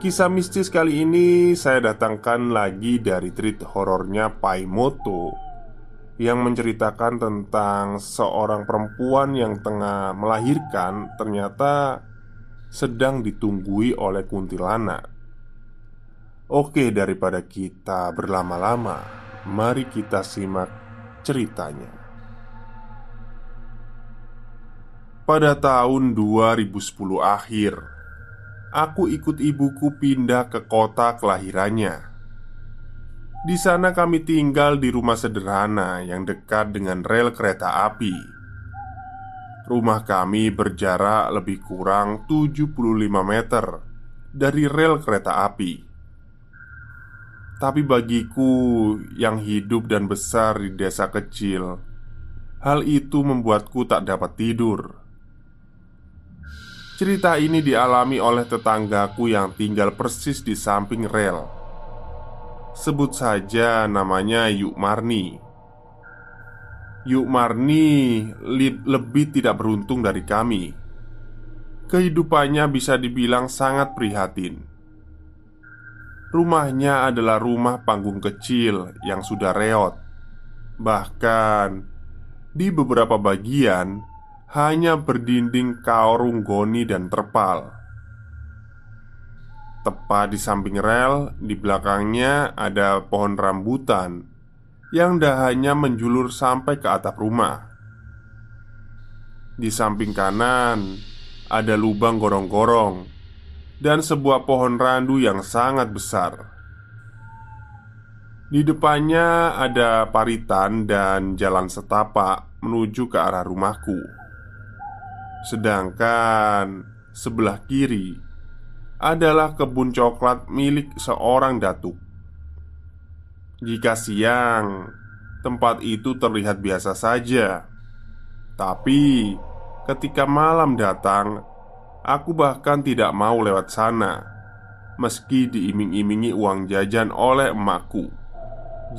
Kisah mistis kali ini saya datangkan lagi dari treat horornya Paimoto Yang menceritakan tentang seorang perempuan yang tengah melahirkan Ternyata sedang ditunggui oleh kuntilanak. Oke daripada kita berlama-lama Mari kita simak ceritanya. Pada tahun 2010 akhir aku ikut ibuku pindah ke kota kelahirannya. Di sana kami tinggal di rumah sederhana yang dekat dengan rel kereta api. Rumah kami berjarak lebih kurang 75 meter dari rel kereta api. Tapi bagiku yang hidup dan besar di desa kecil, hal itu membuatku tak dapat tidur Cerita ini dialami oleh tetanggaku yang tinggal persis di samping rel. Sebut saja namanya Yuk Marni. Yuk Marni lebih tidak beruntung dari kami. Kehidupannya bisa dibilang sangat prihatin. Rumahnya adalah rumah panggung kecil yang sudah reot. Bahkan di beberapa bagian hanya berdinding kaurung goni dan terpal. Tepat di samping rel, di belakangnya ada pohon rambutan yang dahannya menjulur sampai ke atap rumah. Di samping kanan ada lubang gorong-gorong dan sebuah pohon randu yang sangat besar. Di depannya ada paritan dan jalan setapak menuju ke arah rumahku. Sedangkan sebelah kiri adalah kebun coklat milik seorang datuk. Jika siang, tempat itu terlihat biasa saja, tapi ketika malam datang, aku bahkan tidak mau lewat sana, meski diiming-imingi uang jajan oleh emakku.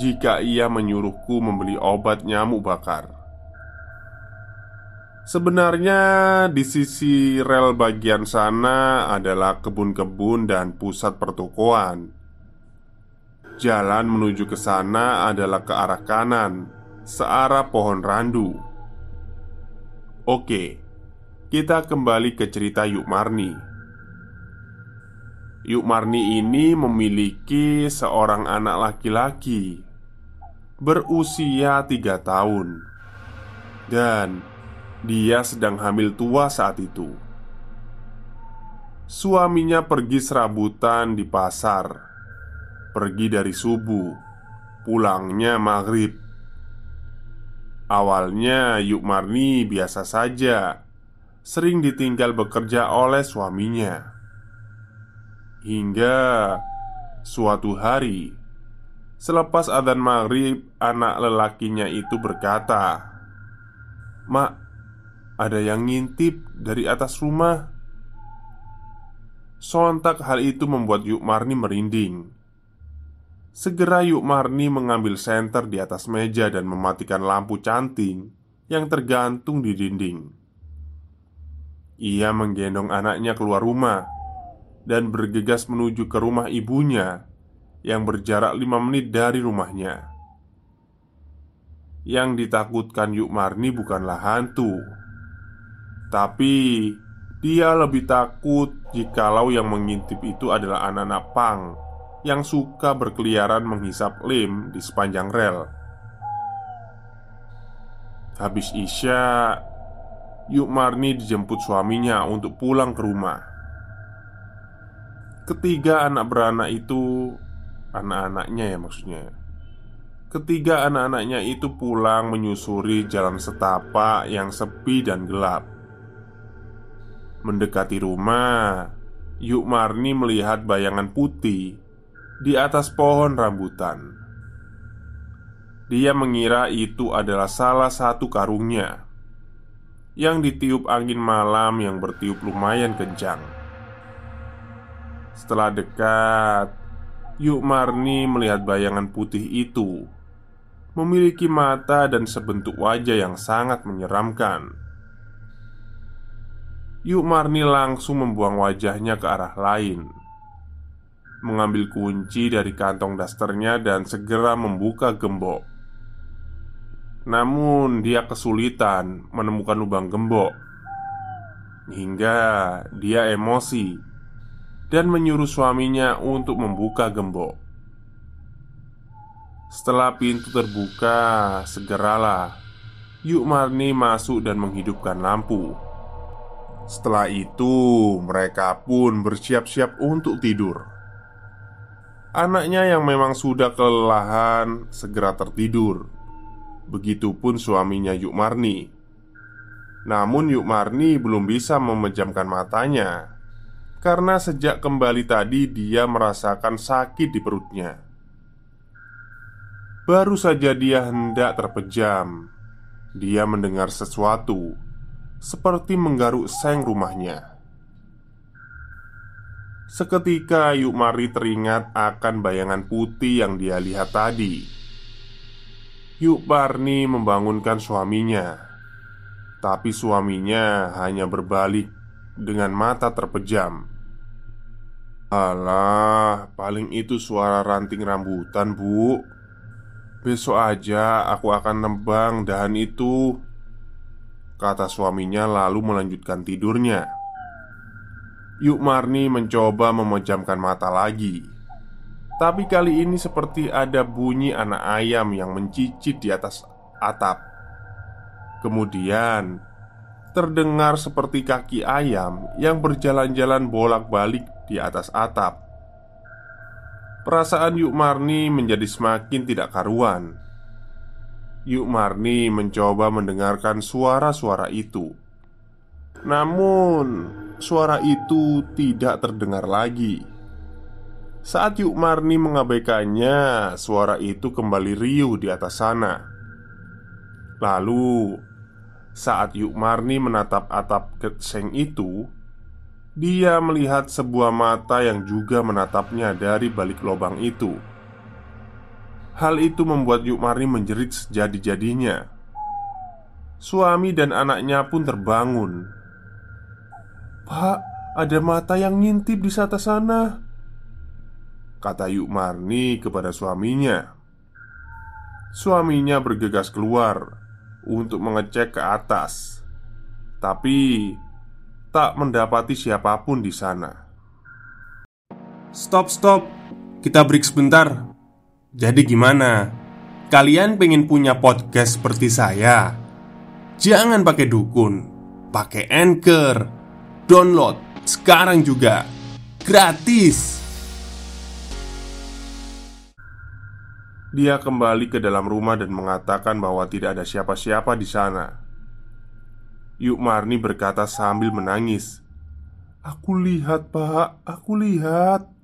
Jika ia menyuruhku membeli obat nyamuk bakar. Sebenarnya di sisi rel bagian sana adalah kebun-kebun dan pusat pertokoan. Jalan menuju ke sana adalah ke arah kanan, searah pohon randu. Oke, kita kembali ke cerita Yuk Marni. Yuk Marni ini memiliki seorang anak laki-laki berusia tiga tahun dan dia sedang hamil tua saat itu. Suaminya pergi serabutan di pasar, pergi dari subuh, pulangnya maghrib. Awalnya Yuk Marni biasa saja, sering ditinggal bekerja oleh suaminya. Hingga suatu hari, selepas adzan maghrib, anak lelakinya itu berkata, Mak, ada yang ngintip dari atas rumah Sontak hal itu membuat Yuk Marni merinding Segera Yuk Marni mengambil senter di atas meja dan mematikan lampu canting yang tergantung di dinding. Ia menggendong anaknya keluar rumah dan bergegas menuju ke rumah ibunya yang berjarak lima menit dari rumahnya. Yang ditakutkan Yuk Marni bukanlah hantu, tapi dia lebih takut jikalau yang mengintip itu adalah anak-anak pang yang suka berkeliaran menghisap lem di sepanjang rel. Habis Isya, Yuk Marni dijemput suaminya untuk pulang ke rumah. Ketiga anak beranak itu, anak-anaknya ya maksudnya. Ketiga anak-anaknya itu pulang menyusuri jalan setapak yang sepi dan gelap. Mendekati rumah, Yuk Marni melihat bayangan putih di atas pohon rambutan. Dia mengira itu adalah salah satu karungnya yang ditiup angin malam yang bertiup lumayan kencang. Setelah dekat, Yuk Marni melihat bayangan putih itu memiliki mata dan sebentuk wajah yang sangat menyeramkan. Yuk Marni langsung membuang wajahnya ke arah lain mengambil kunci dari kantong dasternya dan segera membuka gembok. Namun, dia kesulitan menemukan lubang gembok hingga dia emosi dan menyuruh suaminya untuk membuka gembok. Setelah pintu terbuka, segeralah Yuk Marni masuk dan menghidupkan lampu. Setelah itu, mereka pun bersiap-siap untuk tidur. Anaknya yang memang sudah kelelahan segera tertidur. Begitupun suaminya Yuk Marni. Namun Yuk Marni belum bisa memejamkan matanya karena sejak kembali tadi dia merasakan sakit di perutnya. Baru saja dia hendak terpejam, dia mendengar sesuatu seperti menggaruk seng rumahnya. Seketika Yuk Mari teringat akan bayangan putih yang dia lihat tadi. Yuk Parni membangunkan suaminya Tapi suaminya hanya berbalik dengan mata terpejam. Alah, paling itu suara ranting rambutan bu. Besok aja aku akan nembang dahan itu Kata suaminya lalu melanjutkan tidurnya. Yuk Marni mencoba memejamkan mata lagi. Tapi kali ini seperti ada bunyi anak ayam yang mencicit di atas atap. Kemudian Terdengar seperti kaki ayam yang berjalan-jalan bolak-balik di atas atap. Perasaan Yuk Marni menjadi semakin tidak karuan Yuk Marni mencoba mendengarkan suara-suara itu Namun suara itu tidak terdengar lagi. Saat Yuk Marni mengabaikannya, suara itu kembali riuh di atas sana. Lalu, saat Yuk Marni menatap atap keseng itu, dia melihat sebuah mata yang juga menatapnya dari balik lubang itu. Hal itu membuat Yuk Marni menjerit sejadi-jadinya. Suami dan anaknya pun terbangun. Pak, ada mata yang ngintip di atas sana Kata Yuk Marni kepada suaminya. Suaminya bergegas keluar Untuk mengecek ke atas Tapi Tak mendapati siapa pun di sana. Stop, stop. Kita break sebentar Jadi gimana? Kalian pengen punya podcast seperti saya? Jangan pakai dukun Pakai anchor Download sekarang juga gratis. Dia kembali ke dalam rumah dan mengatakan bahwa tidak ada siapa-siapa di sana. Yuk Marni berkata sambil menangis, "Aku lihat, Pak. Aku lihat."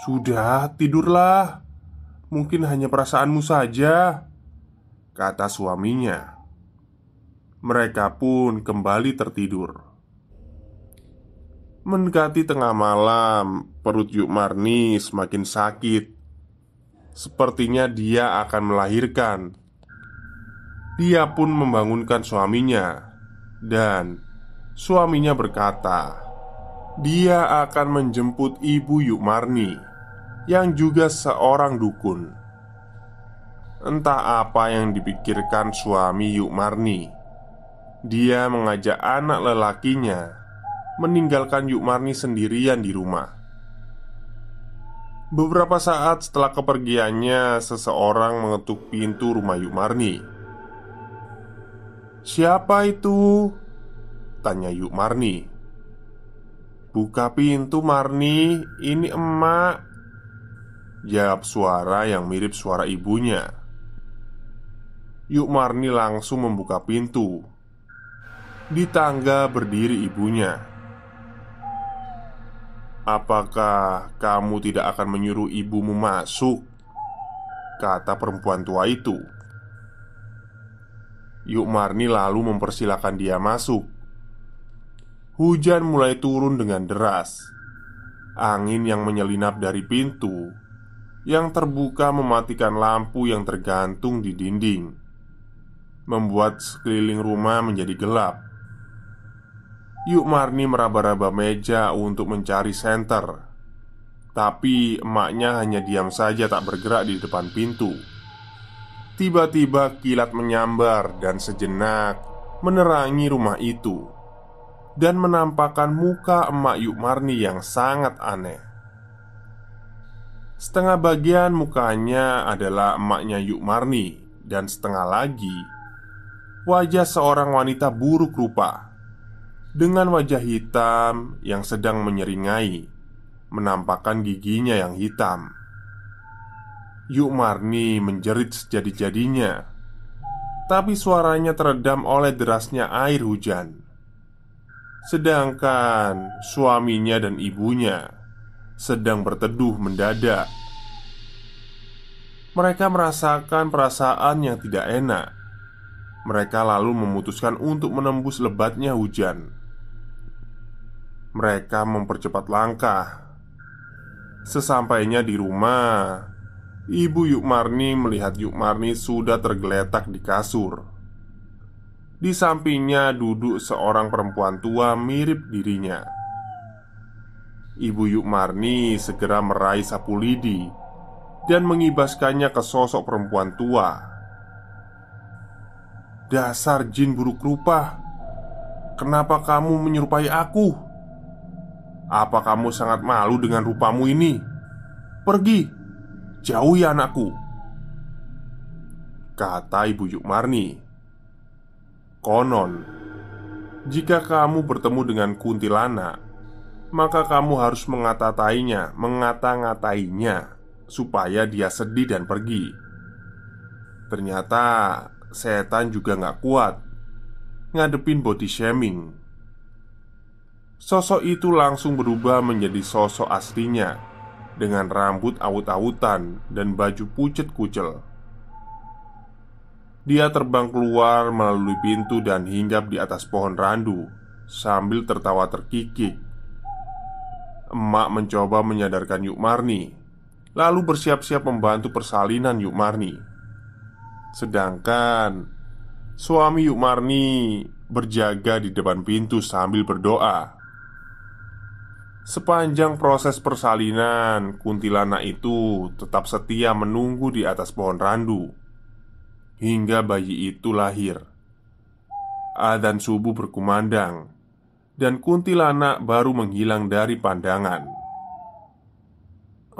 "Sudah, tidurlah. Mungkin hanya perasaanmu saja," kata suaminya. Mereka pun kembali tertidur. Mendekati tengah malam, perut Yuk Marni semakin sakit. Sepertinya dia akan melahirkan. Dia pun membangunkan suaminya, dan suaminya berkata, "Dia akan menjemput ibu Yuk Marni yang juga seorang dukun." Entah apa yang dipikirkan suami Yuk Marni dia mengajak anak lelakinya meninggalkan Yukmarni sendirian di rumah. Beberapa saat setelah kepergiannya, seseorang mengetuk pintu rumah Yukmarni. "Siapa itu?" tanya Yukmarni. "Buka pintu, Marni. Ini emak." Jawab suara yang mirip suara ibunya. Yukmarni langsung membuka pintu di tangga berdiri ibunya. "Apakah kamu tidak akan menyuruh ibumu masuk?" kata perempuan tua itu. Yuk Marni lalu mempersilahkan dia masuk. Hujan mulai turun dengan deras. Angin yang menyelinap dari pintu yang terbuka mematikan lampu yang tergantung di dinding, membuat sekeliling rumah menjadi gelap. Yuk Marni meraba-raba meja untuk mencari senter Tapi emaknya hanya diam saja tak bergerak di depan pintu Tiba-tiba kilat menyambar dan sejenak menerangi rumah itu Dan menampakkan muka emak Yuk Marni yang sangat aneh Setengah bagian mukanya adalah emaknya Yuk Marni Dan setengah lagi Wajah seorang wanita buruk rupa dengan wajah hitam yang sedang menyeringai, menampakkan giginya yang hitam. Yuk Marni menjerit sejadi-jadinya, tapi suaranya teredam oleh derasnya air hujan. Sedangkan suaminya dan ibunya sedang berteduh mendadak. Mereka merasakan perasaan yang tidak enak. Mereka lalu memutuskan untuk menembus lebatnya hujan mereka mempercepat langkah. Sesampainya di rumah, Ibu Yukmarni melihat Yukmarni sudah tergeletak di kasur. Di sampingnya duduk seorang perempuan tua mirip dirinya. Ibu Yukmarni segera meraih sapu lidi dan mengibaskannya ke sosok perempuan tua. Dasar jin buruk rupa, kenapa kamu menyerupai aku? Apa kamu sangat malu dengan rupamu ini? Pergi, jauhi anakku Kata Ibu Yukmarni Konon Jika kamu bertemu dengan kuntilanak Maka kamu harus mengatatainya Mengata-ngatainya Supaya dia sedih dan pergi. Ternyata setan juga gak kuat Ngadepin body shaming. Sosok itu langsung berubah menjadi sosok aslinya Dengan rambut awut-awutan dan baju pucet kucel Dia terbang keluar melalui pintu dan hinggap di atas pohon randu Sambil tertawa terkikik Emak mencoba menyadarkan Yuk Marni Lalu bersiap-siap membantu persalinan Yuk Marni Sedangkan Suami Yuk Marni berjaga di depan pintu sambil berdoa. Sepanjang proses persalinan, kuntilanak itu tetap setia menunggu di atas pohon randu. Hingga bayi itu lahir. Adzan subuh berkumandang, dan kuntilanak baru menghilang dari pandangan.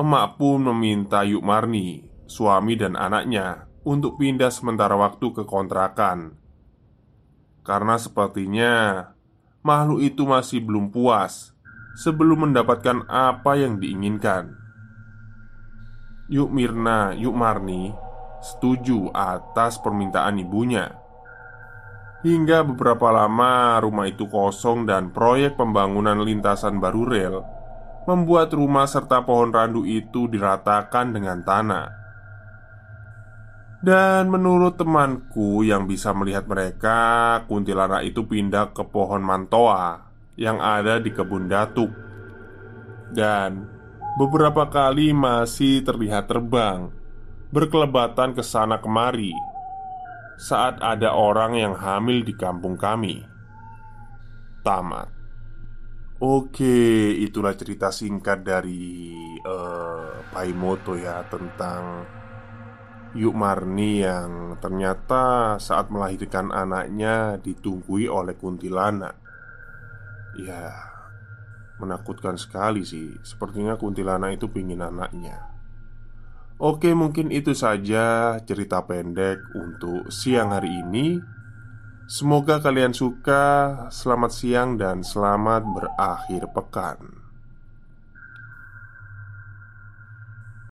Emak pun meminta Yuk Marni, suami dan anaknya, untuk pindah sementara waktu ke kontrakan karena sepertinya makhluk itu masih belum puas sebelum mendapatkan apa yang diinginkan. Yuk Mirna, Yuk Marni setuju atas permintaan ibunya. Hingga beberapa lama rumah itu kosong dan proyek pembangunan lintasan baru rel membuat rumah serta pohon randu itu diratakan dengan tanah. Dan menurut temanku yang bisa melihat mereka, kuntilanak itu pindah ke pohon mantoa yang ada di kebun datuk. Dan beberapa kali masih terlihat terbang berkelebatan ke sana kemari saat ada orang yang hamil di kampung kami. Tamat. Oke, itulah cerita singkat dari uh, Paimoto ya tentang Yuk Marni yang ternyata saat melahirkan anaknya ditunggui oleh kuntilanak Ya, menakutkan sekali sih Sepertinya kuntilanak itu pingin anaknya Oke mungkin itu saja cerita pendek untuk siang hari ini. Semoga kalian suka. Selamat siang dan selamat berakhir pekan